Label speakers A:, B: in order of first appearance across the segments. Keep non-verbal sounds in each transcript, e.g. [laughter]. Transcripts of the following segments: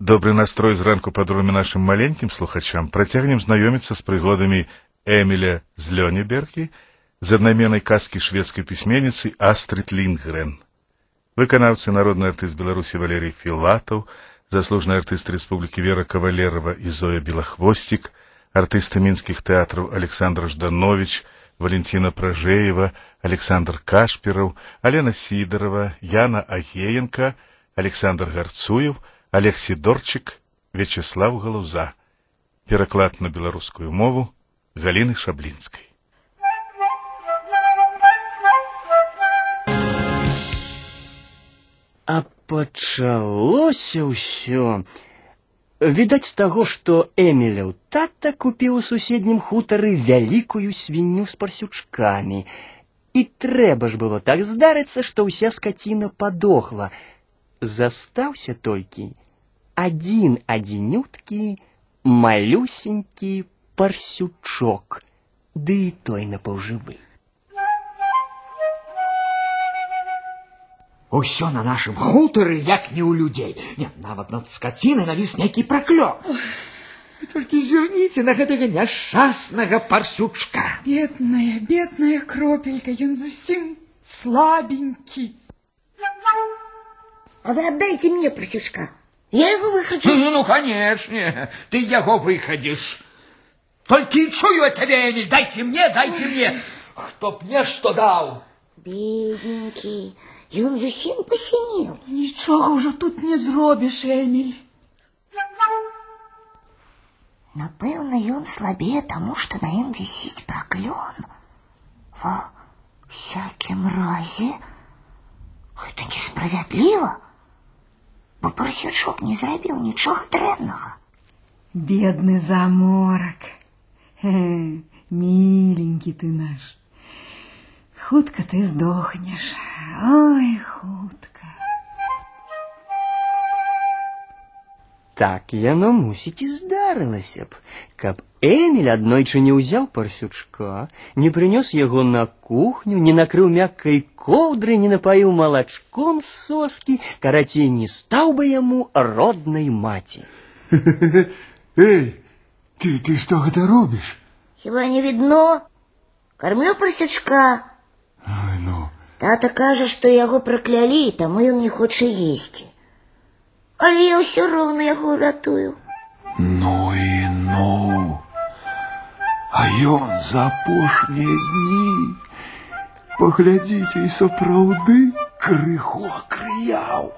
A: Добры настрой зранку падруме нашым маленькім слухачам працягнем знаёміцца з прыгодамі Эміля з Лёнебергі з аднайменнай казкі шведскай пісьменніцы Астрид Лінгрен. Выканаўцы народны артыст Беларусі Валерий Філатаў, заслужны артыст Рэспублікі Вера Кавалерова і Зоя Белахвосцік, артысты мінскіх тэатраў Александр Жданович, Валентина Пражеева, Александр Кашпіраў, Алена Сидорова, Яна Агеенко, Александр Гарцуев – Олег Сидорчик, Вячеслав Галуза. Пераклад на беларускую мову Галины Шаблінскай.
B: А пачалося ўсё. Відаць з таго, што Эміляў тата купіў у суседнім хутары вялікую свінню з парсючкамі. І трэба ж было так здарыцца, што ўся скаціна падохла. Застаўся толькі один одинюткі малюсенькі парсючок, ды і той напаўжывы.
C: Усё на нашым хутары, як не ў людзей. Не, нават над скацінай навіс нейкі праклёп. Толькі зірніце на гэтага няшчаснага парсючка.
D: Бедная, бедная кропелька, ён зусім слабенькі.
E: А вы отдайте мне парсючка. Я его выхожу.
C: Ну, ну, конечно, ты его выходишь. Только и чую от тебя, Эмиль, дайте мне, дайте мне. Кто б мне что дал?
E: Бедненький, и он совсем посинел.
D: Ничего уже тут не зробишь, Эмиль.
E: Напэўна, ён слабее тому, что на ім вісіць праклён. Ва всякім разе гэта несправядліва бо парсючок не зрабіў нічога дрэннага.
D: Бедны заморак. Хе, миленький ты наш. Хутка ты здохнеш. Ой, хутка.
B: Так яно мусіць і здарылася б, каб Эміль аднойчы не ўзяў парсючка, не прынёс яго на кухню, не накрыў мяккай коўдры, не напаіў малачком з соскі, карацей не стаў бы яму роднай маці. [laughs]
F: Эй, ты, ты што гэта робіш?
E: Хіба не видно? Кормлю парсючка.
F: Ай, ну.
E: Тата кажа, што яго праклялі, таму ён не хоча есці. Але я ўсё роўна яго ратую.
F: Ну і ну. А ён за апошнія дні паглядзіце і сапраўды крыху акрыяў.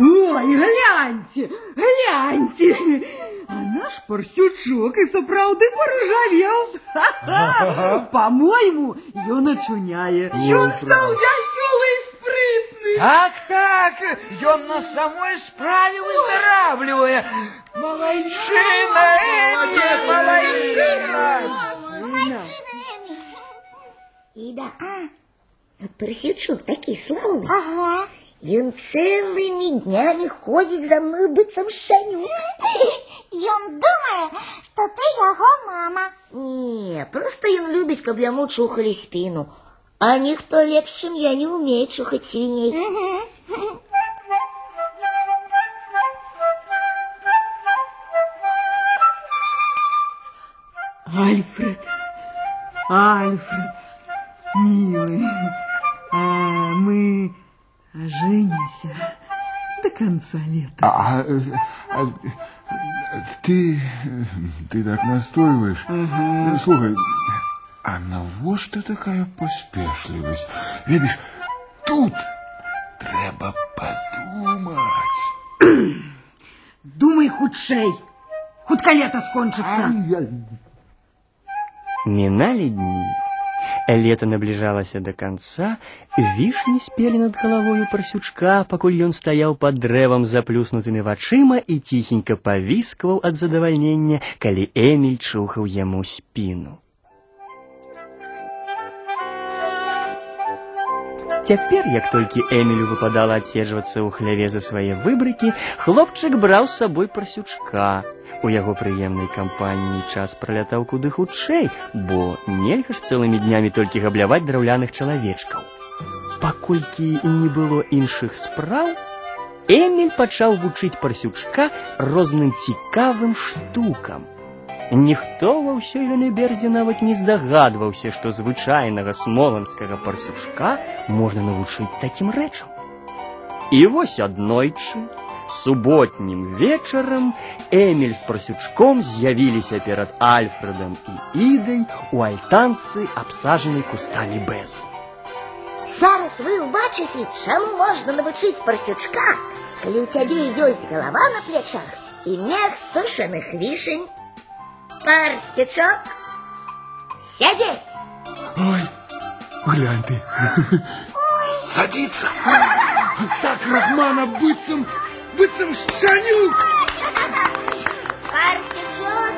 D: Ой, гляньте, гляньте. А наш парсючок и сапраўды поржавел. По-моему, ён очуняе. Ён стал веселый и спрытный.
C: так, так, ён на самой справе выздоравливая. Малайчина, Эмиль, малайчина.
E: Ида, а парсючок такий славный. Ага. Ён целыми днями ходит за мной быццам шаню.
G: Ён думае, што ты яго мама.
E: Не, просто ён любіць, каб яму чухалі спину. А ніхто лепш, чым я не умею чухаць свіней.
D: Альфред, Альфред, милый, а мы оженимся до конца лета.
F: А, а, а, ты, ты так настойваешь.
D: Ага.
F: Слухай, а навошта такая поспешливость? Видишь, тут трэба подумать. [clears throat]
D: Думай худшей. Хутка лето скончится.
F: Ай-яй.
B: Минали дни. Лето наближалася до конца, вішні спелі над галавою парсючка, пакуль ён стаяў пад дрэвам з заплюснутымі вачыма і ціхенька павіскваў ад задавальнення, калі Эміль чухаў яму спіну. Цяпер, як толькі Эмілю выпадала адседжвацца ў хляве за свае выбрыкі, хлопчык браў з сабой парсючка. У яго прыемнай кампаніі час пралятаў куды хутчэй, бо нельга ж цэлымі днямі толькі габляваць драўляных чалавечкаў. Паколькі не было іншых спраў, Эміль пачаў вучыць парсючка розным цікавым штукам. Ніхто ва ўсёй Венеберзе нават не здагадваўся, што звычайнага смоланскага парсючка можна навучыць такім рэчам. І вось аднойчы, суботнім вечарам Эміль з парсючком з'явіліся перад Альфредам і Ідай у альтанцы, абсажанай кустамі бэзу.
E: Зараз вы ўбачыце, чаму можна навучыць парсючка, калі ў цябе ёсць галава на плечах і мех сушаных вішень. Парсючок, сядзець!
F: Ой, глянь ты.
C: Садиться. Так Рахмана быццам, быццам шчанюк.
E: Парсючок,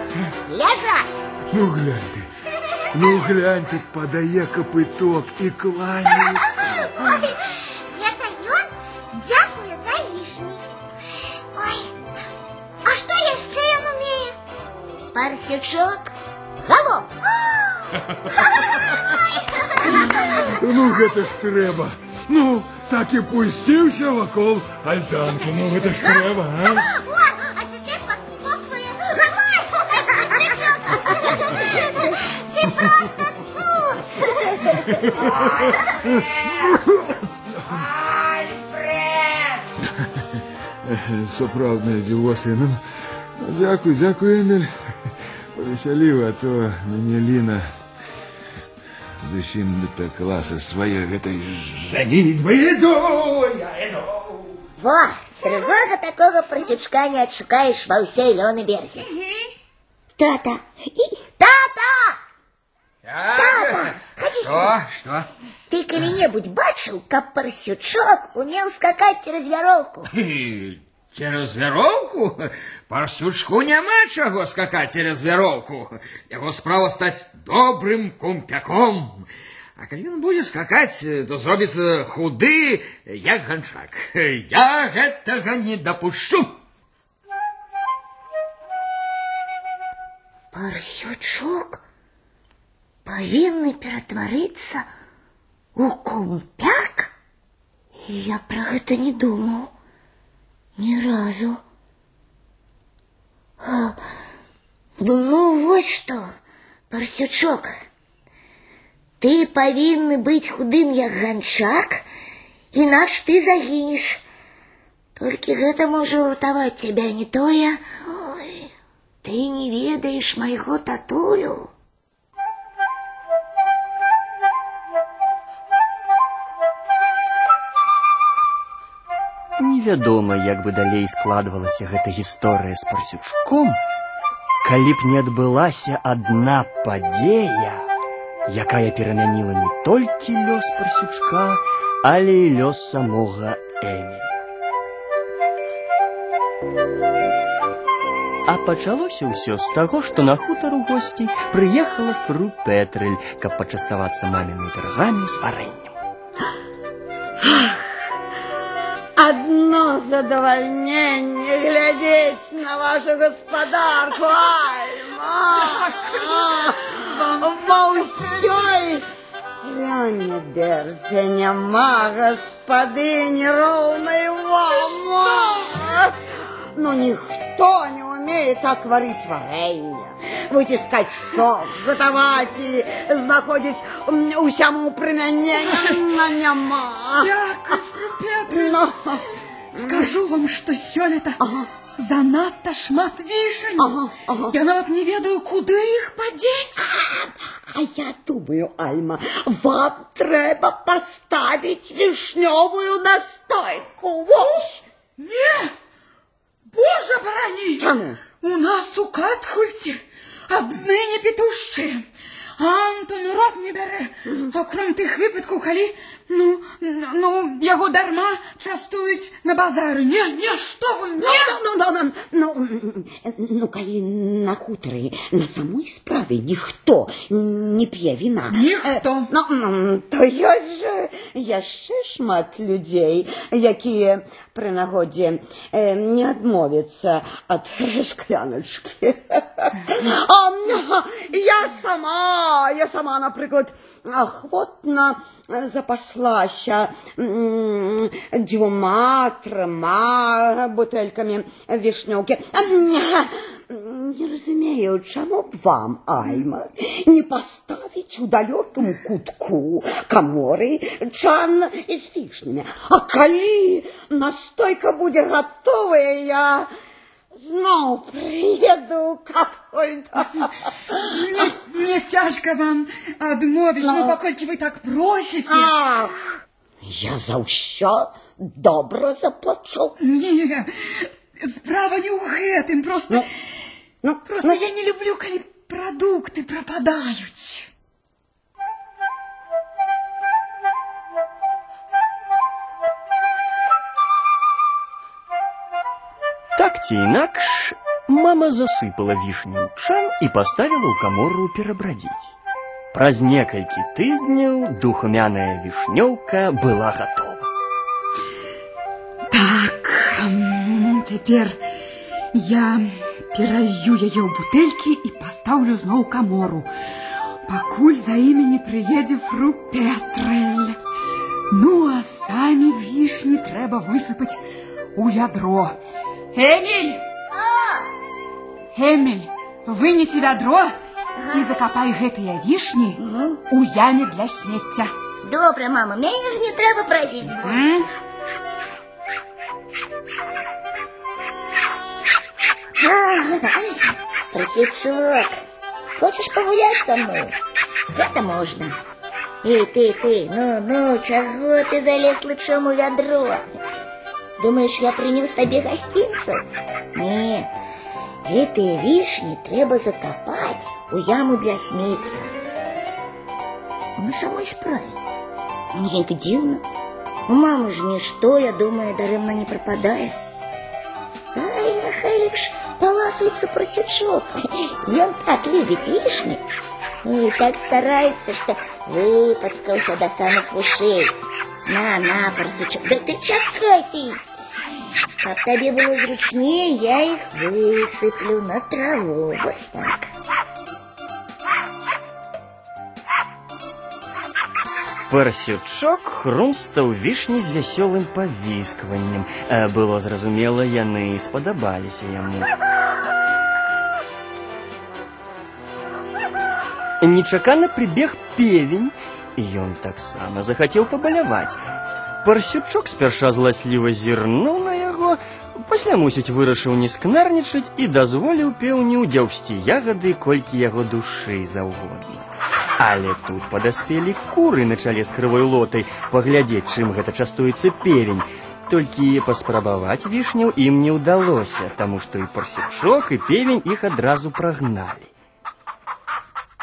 E: ляжаць!
F: Ну глянь ты. Ну глянь ты, подае копыток и кланяется.
G: Ой,
E: Парсючок, галоп! [laughs]
F: Ну гэта ж трэба. Ну, так і пусціўся вакол альтанкі. Ну гэта ж трэба, а?
G: О, а цяпер падскоквае. Давай, Парсючок. Ты просто цуд.
F: Сапраўднае дзівосы. Ну, дзякуй, дзякуй, Эміль. Павесяліў, а то мяне Ліна зусім дапякла са свае гэтай жаніцьбы. Іду, я іду.
E: Во, другого такого парсючка не отшукаешь во всей Лёнеберзе. Тата! И... Тата! Тата! Ходи сюда.
C: Что?
E: Ты коли-небудь бачыў, каб парсючок умел скакать через вяроўку? [laughs]
C: Через вяроўку? Парсючку няма чаго скакаць через вяроўку. Яго справа стаць добрым кумпяком. А калі ён будзе скакаць, то зробіцца худы, як ганчак. Я гэтага не дапушчу.
E: Парсючок павінны ператварыцца у кумпяк? Я пра гэта не думаў ні разу. А, ну вот што, парсючок, ты павінны быць худым як ганчак, інакш ты загінеш. Толькі гэта можа ўратаваць цябе не тое. Ой, ты не ведаеш майго татулю.
B: Невядома, як бы далей складвалася гэта гісторыя з парсючком, калі б не адбылася адна падзея, якая перамяніла не толькі лёс парсючка, але і лёс самога Эміля. А пачалося ўсё з таго, што на хутар у госці прыехала фру Петрэль, каб пачаставацца мамінымі пірагамі з варэннем.
D: Задовольнение глядеть на вашу господарку, Альма. Во ўсёй Ляне берзе няма господыни ровной вам. Но никто не умеет так варить варенье, вытискать сок, готовать или знаходить усяму применение на няма.
H: Дякую.
D: Но...
H: Скажу вам, што сёлета
D: Ага.
H: занадта шмат вішань.
D: Ага, ага.
H: Я нават не ведаю, куды іх падзець.
D: А я думаю, Альма, вам треба поставить вишневую настойку. Вот.
H: Не! Боже барані!
D: Чому?
H: У нас у Катхульці адныне петушчыя. Антон рот не бярэ. Акром тых выпадкаў, калі ну, ну, яго дарма частуюць на базары. Не, не, што вы,
D: Ну,
H: не!
D: ну, ну, ну, ну, ну, калі на хутары на самой справе ніхто не п'е віна.
H: Ніхто.
D: Э, Ну, ну, то ёсць жа яшчэ шмат людзей, якія пры нагодзе э, не адмовіцца ад шкляначкі. [laughs] А, я сама, я сама, напрыклад, ахвотна запаслася дзвюма трыма бутэлькамі вішнёўкі. Не разумею, чаму б вам, Альма, не поставить у далеком кутку каморы чан з фішнымі. А калі настойка будзе готовая, я зноў прыеду катольда. [laughs]
H: Мне, мне цяжка вам адмовіць, ну, паколькі вы так просіце.
D: Ах, я за ўсё добра заплачу.
H: Не, справа не ў гэтым, просто...
D: Ну, ну,
H: Просто я не люблю, калі прадукты прападаюць.
B: Так ці інакш, мама засыпала вішню ў чан і паставіла ў камору перабрадзіць. Праз некалькі тыдняў духмяная вішнёўка была гатова.
H: Так, м, цяпер я пералью яе ў бутэлькі і пастаўлю зноў у камору. Пакуль за імі не прыедзе фру Петрэль. Ну, а самі вішні трэба высыпаць у вядро. Эміль! Эміль, вынесі вядро і закапай гэтыя вішні у яме для смецця.
E: Добре, мама, мяне ж не трэба прасіць.
H: М?
E: Просячок, хочешь погулять со мной? Это можно. Эй, ты, ты, ну, ну, чего ты залез лучшему вядро? Думаешь, я принес тебе гостинцу? Нет, гэтые вишни треба закопать у яму для смецця. На самой справе. Неяк дзіўна. У мамы ж нішто, я думаю, дарэмна не прападае. Ай, няхай лепш паласуецца прасючок. [laughs] Ён так любіць вішні. И так старается, что выпацкаўся до самых ушей. На, на, прасучок, да ты чакай ты. Каб табе было зручнее, я их высыплю на траву. Вот так.
B: Парсючок хрумстаў вішні з вясёлым павіскваннем. Э, Было зразумела, яны спадабаліся яму. Нечакана прыбег певень, і ён таксама захацеў пабаляваць. Парсючок спярша зласліва зірнуў на яго, пасля мусіць вырашыў не скнарнічаць і дазволіў пеўню дзяўсці ягады колькі яго душы заўгодна. Але тут падаспелі куры на чале з крывой лотай паглядзець, чым гэта частуецца певень. Толькі паспрабаваць вішняў ім не ўдалося, таму што і парсючок і певень іх адразу прагналі.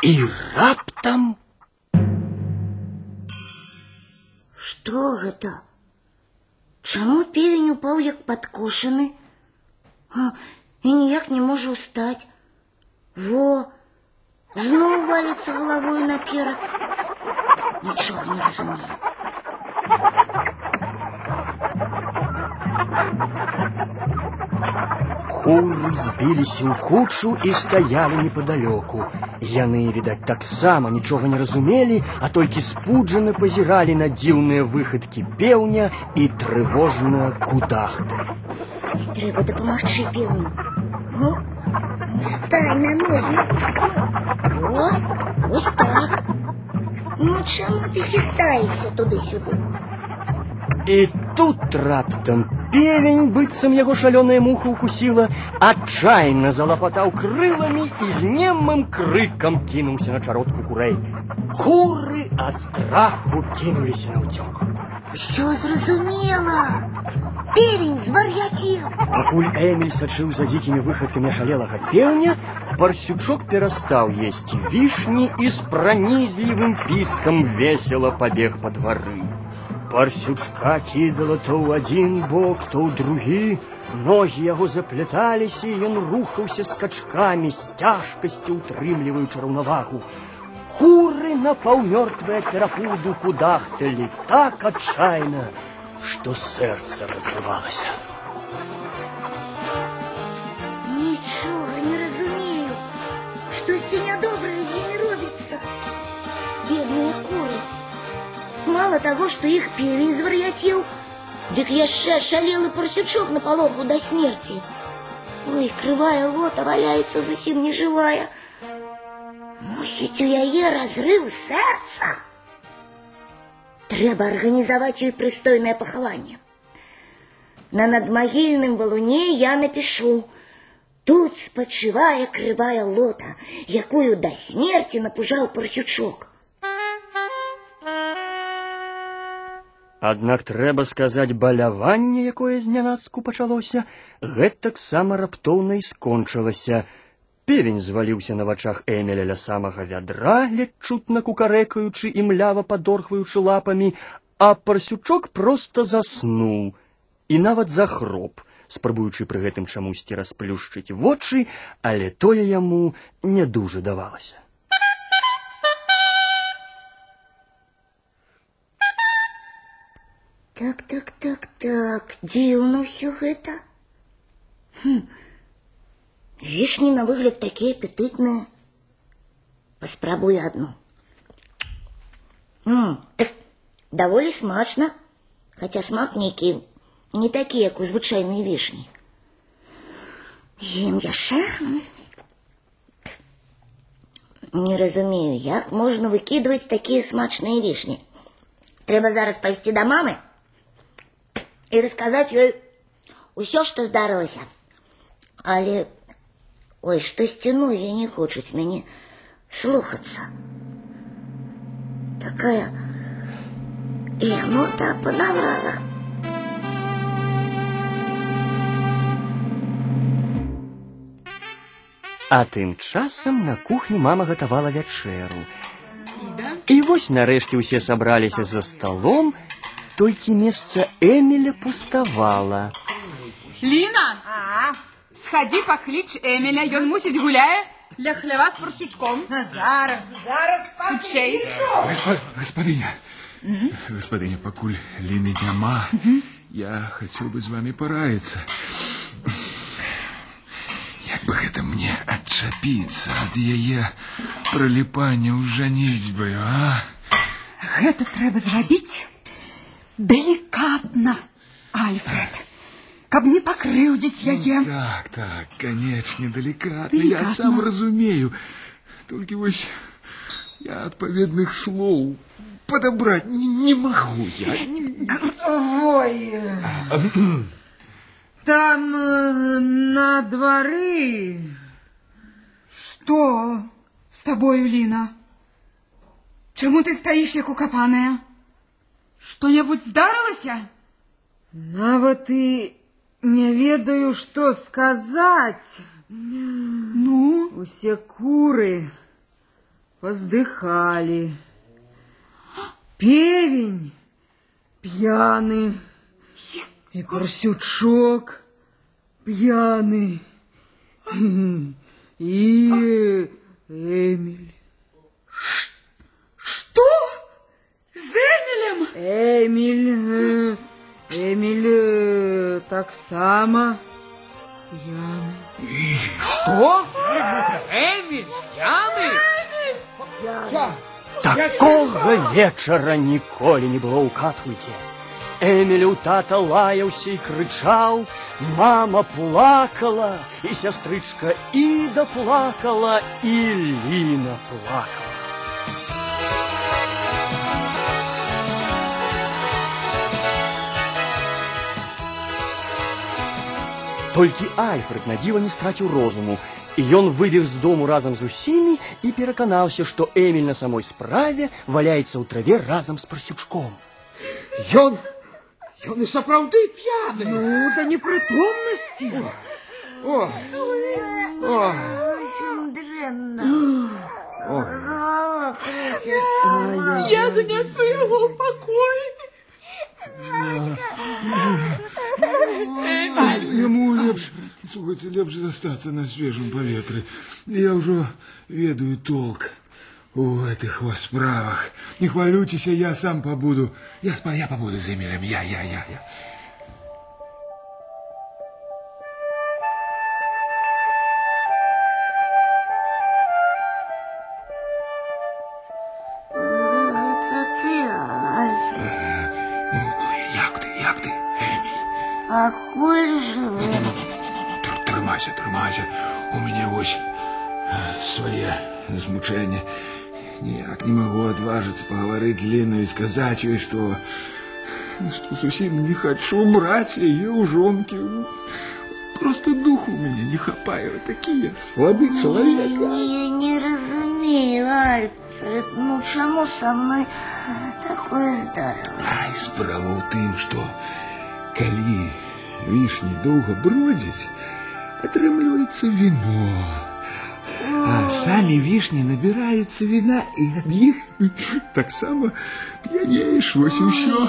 B: І раптам
E: Што гэта? Чаму певень упаў як падкошаны? А, і ніяк не можа ўстаць. Во, зноў валіцца галавою наперад. Нічога не разумею.
B: Куры збіліся ў кучу і стаялі непадалёку. Яны, відаць, таксама нічога не разумелі, а толькі спуджана пазіралі на дзіўныя выхадкі пеўня і трывожна кудахталі.
E: Трэба дапамагчы певню. Ну, стань на ногі. О, ось так. Ну, чаму ты хістаешся туды-сюды?
B: І тут раптам певень, быццам яго шалёная муха укусіла, адчайна залапатаў крыламі і з немым крыкам кінуўся на чародку курэй. Куры ад страху кінуліся на ўцёк.
E: Що зрозуміла? Певень звар'яцеў.
B: Пакуль Эміль сачыў за дзікімі выхадкамі шалелага пеўня, парсючок перастаў есці вішні і з пранізлівым піскам весела пабег па двары. Парсючка кідала то ў адзін бок, то ў другі. Ногі яго запляталіся, і ён рухаўся скачкамі з цяжкасцю утрымліваючы раўнавагу. Куры на паўмёртвыя перапуду кудахталі так адчайна, што сэрца разрывалася.
E: Нічога не разумею. Штосьці нядобрае з імі робіцца. Бедныя куры. Мало таго, што іх певень звар'яцеў, дык яшчэ шалелы парсючок на палоху да смерці. Ой, крывая лота валяецца зусім нежывая. Мусіць, у яе разрыў сэрца. Трэба арганізаваць ёй прыстойнае пахаванне. На надмагільным валуне я напишу Тут спачывае крывая лота, якую да смерці напужаў парсючок.
B: Аднак трэба сказаць баляванне, якое знянацку пачалося, гэтаксама раптоўна і скончылася. Певень зваліўся на вачах Эмеля ля самага вядра, ледь чутна кукарэкаючы і млява падорхваючы лапамі, а парсючок проста заснуў і нават захроп, спрабуючы пры гэтым чамусьці расплюшчыць вочы, але тое яму не дужа давалася.
E: Так, так, так, так, дзіўна ўсё гэта. Хм. Вішні на выгляд такія апетытныя. Паспрабую адну. М, эх, даволі смачна, хаця смак нейкі не такі, як у звычайнай вішні. Ем яшчэ? Не разумею, як можна выкідваць такія смачныя вішні. Трэба зараз пайсці да мамы і расказаць ёй усё, што здарылася. Але ой, штосьці ногі не хочуць мяне слухацца. Такая лянота апанавала.
B: А тым часам на кухні мама гатавала вячэру. І вось нарэшце ўсе сабраліся за сталом, толькі месца Эміля пуставала.
H: Ліна, сходи поклич Эміля, ён мусіць гуляе ля хлява з парсючком.
I: Зараз, зараз
H: Хутчэй.
F: Госп- Господиня, господиня, покуль Лины няма, я хотел бы с вами пораиться. Як бы гэта мне адчапіцца ад яе прыліпання ў жаніцьбаю, а?
H: Гэта трэба зрабіць делікатна, Альфред, каб не пакрыўдзіць яе.
F: Так, так, канечне, далікатна, я сам разумею. Толькі вось я адпаведных слоў падабраць не, не магу я.
I: Ой. Там э, на дворы.
H: Што з табою, Ліна? Чаму ты стаіш як укапаная? Што-небудзь здарылася?
I: Нават і не ведаю, што сказаць.
H: Ну,
I: Усе куры поздыхали. Певень пьяный. И Парсючок пьяный. И Эмиль.
H: што? З Эмілем?
I: Эмиль, э, Эмиль э, так само пьяный.
C: Что? Эмиль, пьяный?
B: Такога вечара ніколі не было ў катхуйце. Эміль у тата лаяўся і крычаў, мама плакала, і сястрычка Іда плакала, і Ліна плакала. Толькі Альфред на дзіва не страціў розуму, і ён выбег з дому разам з усімі і пераканаўся, што Эміль на самой справе валяецца ў траве разам з парсючком.
C: Ён... Ён і сапраўды п'яны.
I: Ну, да непрытомнасці.
C: О, о,
E: Дрэнна. Голова крысится.
H: Я занясу яго ў пакой.
F: Яму лепш, слухайце, лепш застацца на свежым паветры. Я ўжо ведаю толк у этих вот справах. Не хвалюйтесь, я сам побуду. Я, я побуду за Эмилем. Я, я, я, я. отважиться поговорить с Линой и сказать ей, что, что совсем не хочу брать ее у жонки. Просто духу у меня не хапает. Такие я слабый человек.
E: Я не разумею, Альфред. Ну чому со мной такое здарилось?
F: Ай, справа ў тым, што калі вішні доўга бродзяць, атрымліваецца віно. А самі вішні набіраюцца віна, і ад іх таксама п'янееш, вось і ўсё.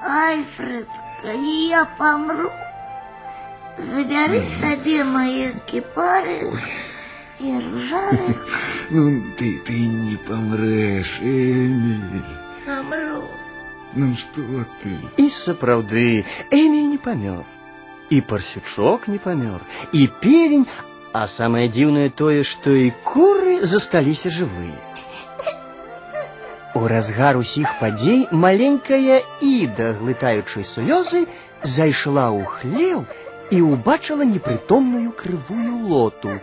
E: Альфред, калі я помру, забяры сабе мае кіпары і ружары. [laughs]
F: Ну, ты, ты не помреш, Эміль.
E: Помру.
F: Ну, што ты?
B: І сапраўды Эміль не памёр. І парсючок не памёр, і певень, а самае дзіўнае тое, што і куры засталіся жывыя. У разгар усіх падзей маленькая Іда, глытаючы слёзы, зайшла ў хлеў і ўбачыла непрытомную крывую лоту.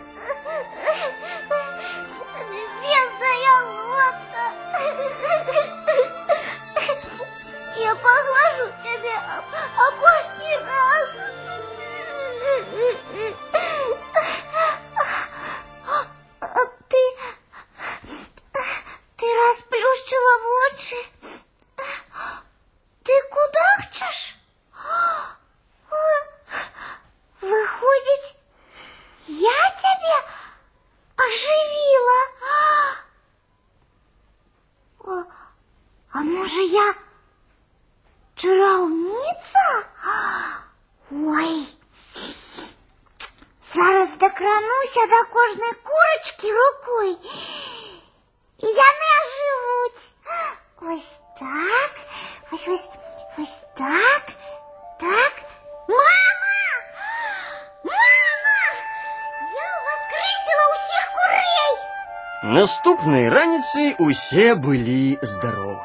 B: Наступнай раніцай усе былі здаровы.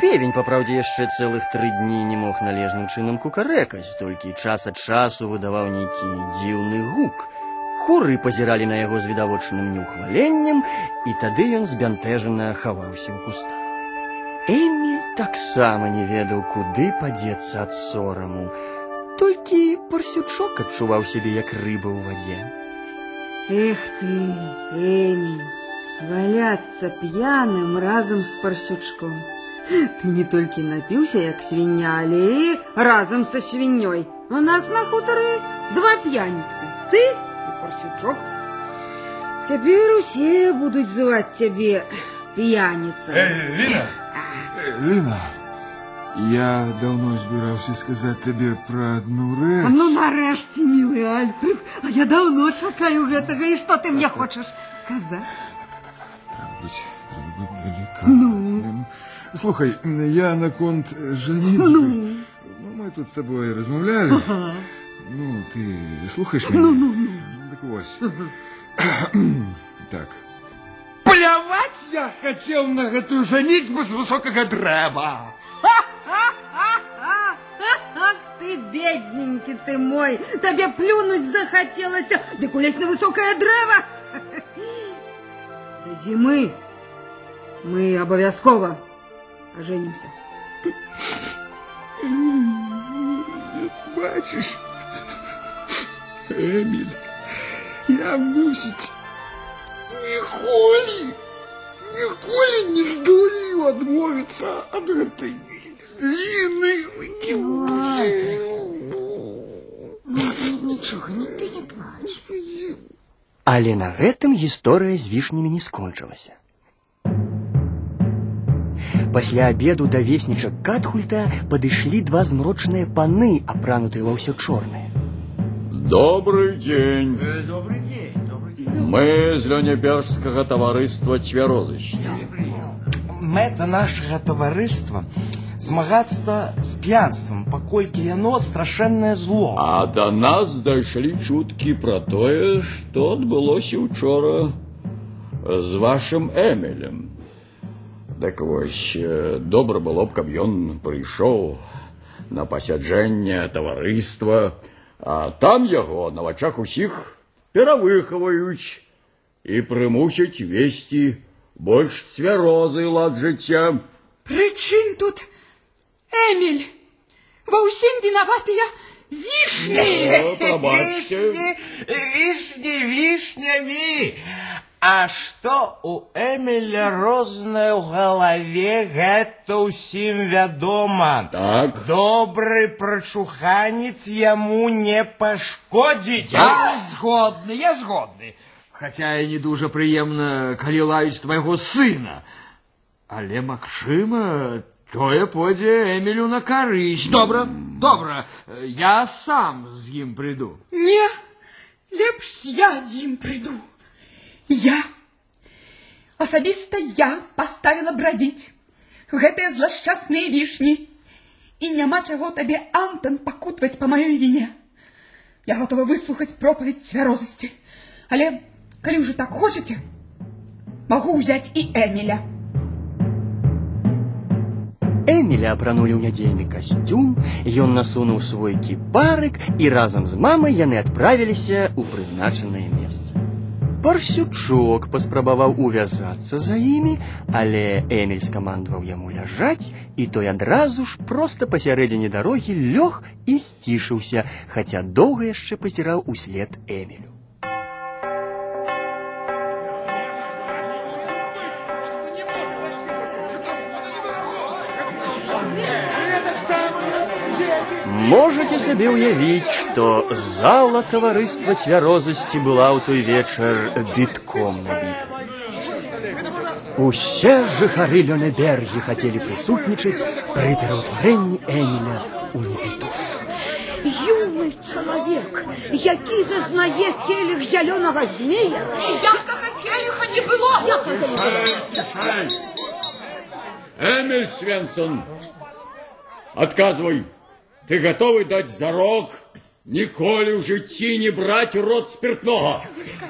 B: Певень, па праўдзе, яшчэ цэлых тры дні не мог належным чынам кукарэкаць, толькі час ад часу выдаваў нейкі дзіўны гук. Куры пазіралі на яго з відавочным неўхваленнем, і тады ён збянтэжана хаваўся ў кустах. Эміль таксама не ведаў, куды падзецца ад сораму. Толькі парсючок адчуваў сябе як рыба ў вадзе.
I: Эх ты, Эмиль, валяться пьяным разом с Парсючком. Ты не только напился, як свинья, але и разом со свиньей. У нас на хуторе два пьяницы, ты и Парсючок. Теперь все будут звать тебе пьяница.
F: Ліна! Ліна, я давно збирався сказати тобі про одну реч.
I: Ну, нарешті, милый Альфред, а я давно шукаю гэтага, і што ты мне хочаш сказаць?
F: Треба бути делікатним. Слухай, я на конт женитьбы. Ну, мы тут с тобой размовляли. Ну, ты слухаешь меня? Ну, ну, ну. Так ось. [clears throat] Так. Плевать я хотел на эту женитьбу с высокого древа. [laughs]
I: Ах ты, бедненький ты мой, тебе плюнуть захотелось, да кулесь на высокое древо До зимы мы обовязково оженимся.
F: Бачиш, Еміль, я мусить ніколи, ніколи не здолею відмовитися від этой Ліни.
E: Нічого, ні ти не плач.
B: Але на гэтым гісторыя з вішнямі не скончылася. Пасля абеду да веснічак Катхульта падышлі два змрочныя паны, апранутыя ва ўсё чорнае.
J: Добрый день.
C: Добрый день, добрый
J: Мы з Лёнебежскага таварыства цвярозышча.
K: Мэта нашага таварыства змагацца з п'янствам, паколькі яно страшэннае зло.
J: А до нас дайшлі чуткі пра тое, што адбылося учора з вашым Эмілем. Так вось, э, добра было б, каб ён прыйшоў на пасяджэнне таварыства, а там яго на вачах усіх перавыхаваюць і прымусяць весці больш цвярозы лад жыцця.
H: Прычым тут Эміль? Ва ўсім вінаватыя вішні.
J: О, прабачце.
K: Вішні, вішнямі. А што у Эміля рознае ў галаве, гэта ўсім вядома.
J: Так.
K: Добры прачуханец яму не пашкодзіць.
C: Я згодны, я згодны. Хаця і не дуже прыемна, калі лаюць твайго сына. Але, магчыма, тое пойдзе Эмілю на карысць. Добра, добра, я сам з ім прыйду.
H: Не, лепш я з ім прыйду. Я, асабіста я паставіла брадзіць гэтыя злашчасныя вішні. І няма чаго табе, Антон, пакутваць па маёй віне. Я гатова выслухаць пропаведь цвярозасці. Але, калі ўжо так хочаце, магу ўзяць і Эміля.
B: Эміля апранулі ў нядзельны касцюм, ён насунуў свой кіпарык і разам з мамай яны адправіліся ў прызначанае месца. Парсючок паспрабаваў увязацца за імі, але Эміль скамандаваў яму ляжаць, і той адразу ж проста пасярэдзіне дарогі лёг і сцішыўся, хаця доўга яшчэ пазіраў услед Эмілю. Можете сабе ўявіць, што зала таварыства цвярозасці была ў той вечар бітком набіта. Усе жыхары Лёнебергі хацелі прысутнічаць пры пераўтварэнні Эміля ў непітушча.
D: Юный чалавек, які зазнае келіх зялёнага змея.
H: Якага келіха не было.
J: Тишай! Эмиль Свенсон, отказывай. Ты готовы дать зарок ніколі ў жыцці не браць у рот спиртного?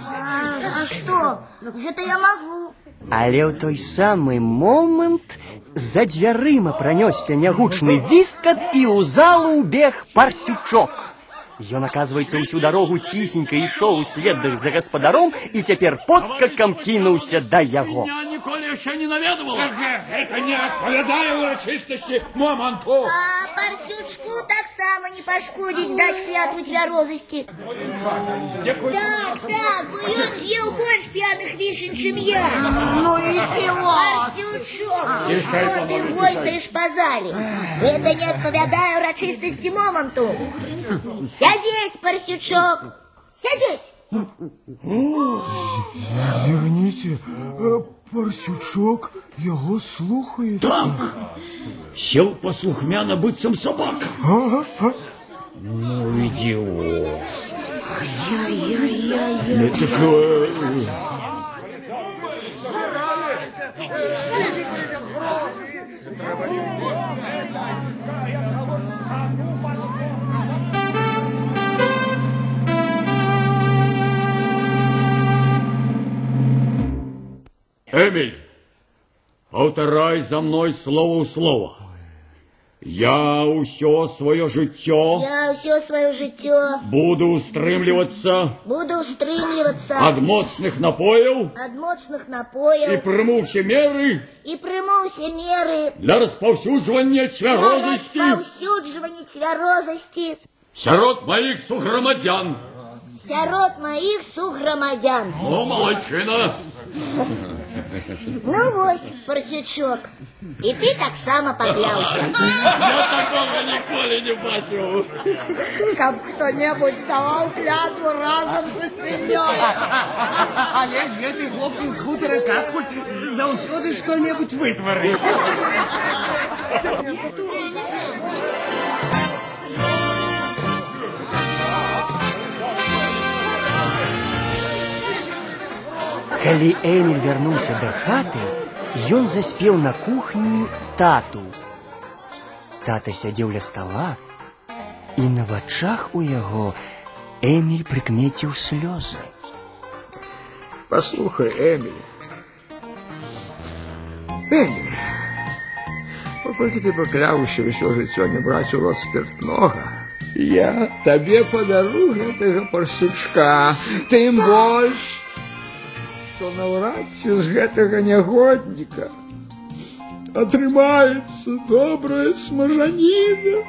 E: А, а что? Это я могу.
B: Але ў той самы момант за дзвярыма пранёсся нягучны віскат і ў залу ўбег парсючок. Ён, оказывается, усю дарогу ціхенька ішоў услед за гаспадаром і цяпер подскакам кінуўся да яго.
J: Я ніколі яшчэ не наведывал.
F: Это не адпавядае ўрачыстасці моманту.
E: А парсючку таксама не пашкодзіць даць клятву цвярозасці. Так, так, бо ён з'еў больш п'яных вішень, чым я.
D: Ну і чего?
E: Парсючок, і
J: Тишай,
E: што ты
J: панове,
E: гойсаеш па зале? Гэта не адпавядае ўрачыстасці моманту. Сядзець, парсючок, сядзець.
F: Верніце, парсючок яго слухае.
J: Так, сел послухмяно быццам собака. Ну, идиот. Ну, так, э, Эмиль, повторай за мной слово ў слово. Я ўсё свое жыццё
E: Я ўсё сваё жыццё
J: буду устрымлівацца
E: буду стрымлівацца
J: ад моцных напояў
E: ад моцных
J: і
E: напояў
J: прыму ўсе меры
E: і прыму ўсе меры
J: для распаўсюджвання
E: для
J: цвярозасці
E: распаўсюджвання цвярозасці
J: сярод маіх суграмадзян.
E: сярод маіх суграмадзян.
J: О, малайчына!
E: Ну вось, парсючок, і ты таксама пакляўся.
J: Я такога ніколі не бачыў.
D: Каб хто-небудзь даваў клятву разам са свіньёй.
K: Але ж гэты хлопчык з хутара Катхуль заўсёды што-небудзь вытварыць.
B: Калі Эміль вярнуўся да хаты, ён заспеў на кухні тату. Тата сядзеў ля стала, і на вачах у яго Эміль прыкмеціў слёзы.
C: Послухай, Эміль. Эміль, паколькі ты пакляўся ўсё жыццё не браць у рот спиртнога, я табе падару гэтага парсючка, тым больш, што наўрад ці з гэтага нягодніка атрымаецца добрая смажаніна.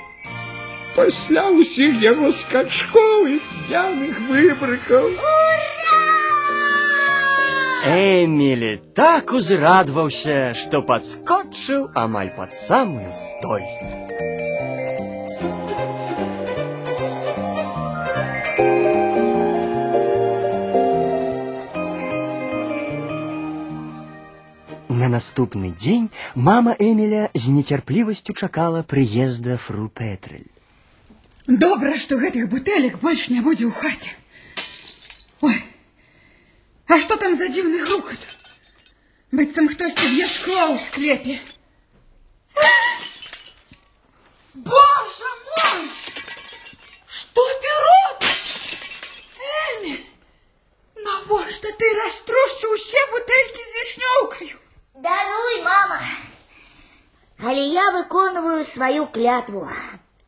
C: Пасля ўсіх яго скачкоў і п'яных выбрыкаў.
B: Эмілі так узрадваўся, што падскочыў амаль пад самую столь. На наступны дзень мама Эміля з нецярплівасцю чакала прыезда фру Петрэль.
H: Добра, што гэтых бутэлек больш не будзе ў хаце. Ой, а што там за дзіўны грукат? Быццам хтосьці б'е шкло ў склепе. Боже мой!
E: выконваю сваю клятву.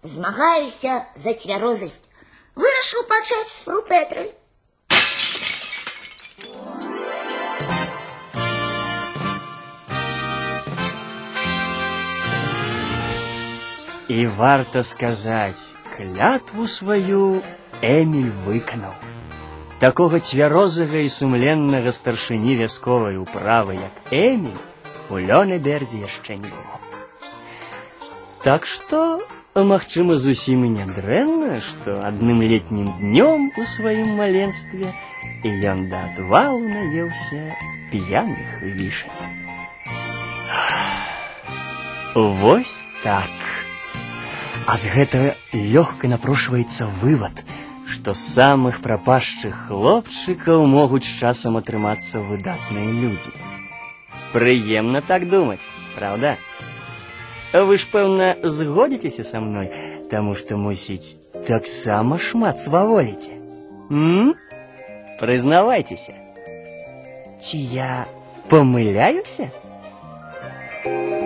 E: Змагаюся за цвярозасць. Вырашыў пачаць з фру Петраль.
B: І варта сказаць, клятву сваю Эміль выканаў. Такога цвярозага і сумленнага старшыні вясковай управы, як Эміль, у Лёнебердзе яшчэ не было. Так што, магчыма, зусім і нядрэнна, што адным летнім днём у сваім маленстве ён да адвалу наеўся п'яных вішань. Вось так. А з гэтага лёгка напрошваецца вывад, што з самых прапашчых хлопчыкаў могуць з часам атрымацца выдатныя людзі. Прыемна так думаць, правда? Вы ж, пэўна, згодзіцеся са мной, таму што, мусіць, таксама шмат сваволіце. М? Прызнавайцеся. Ці я памыляюся? Thank you.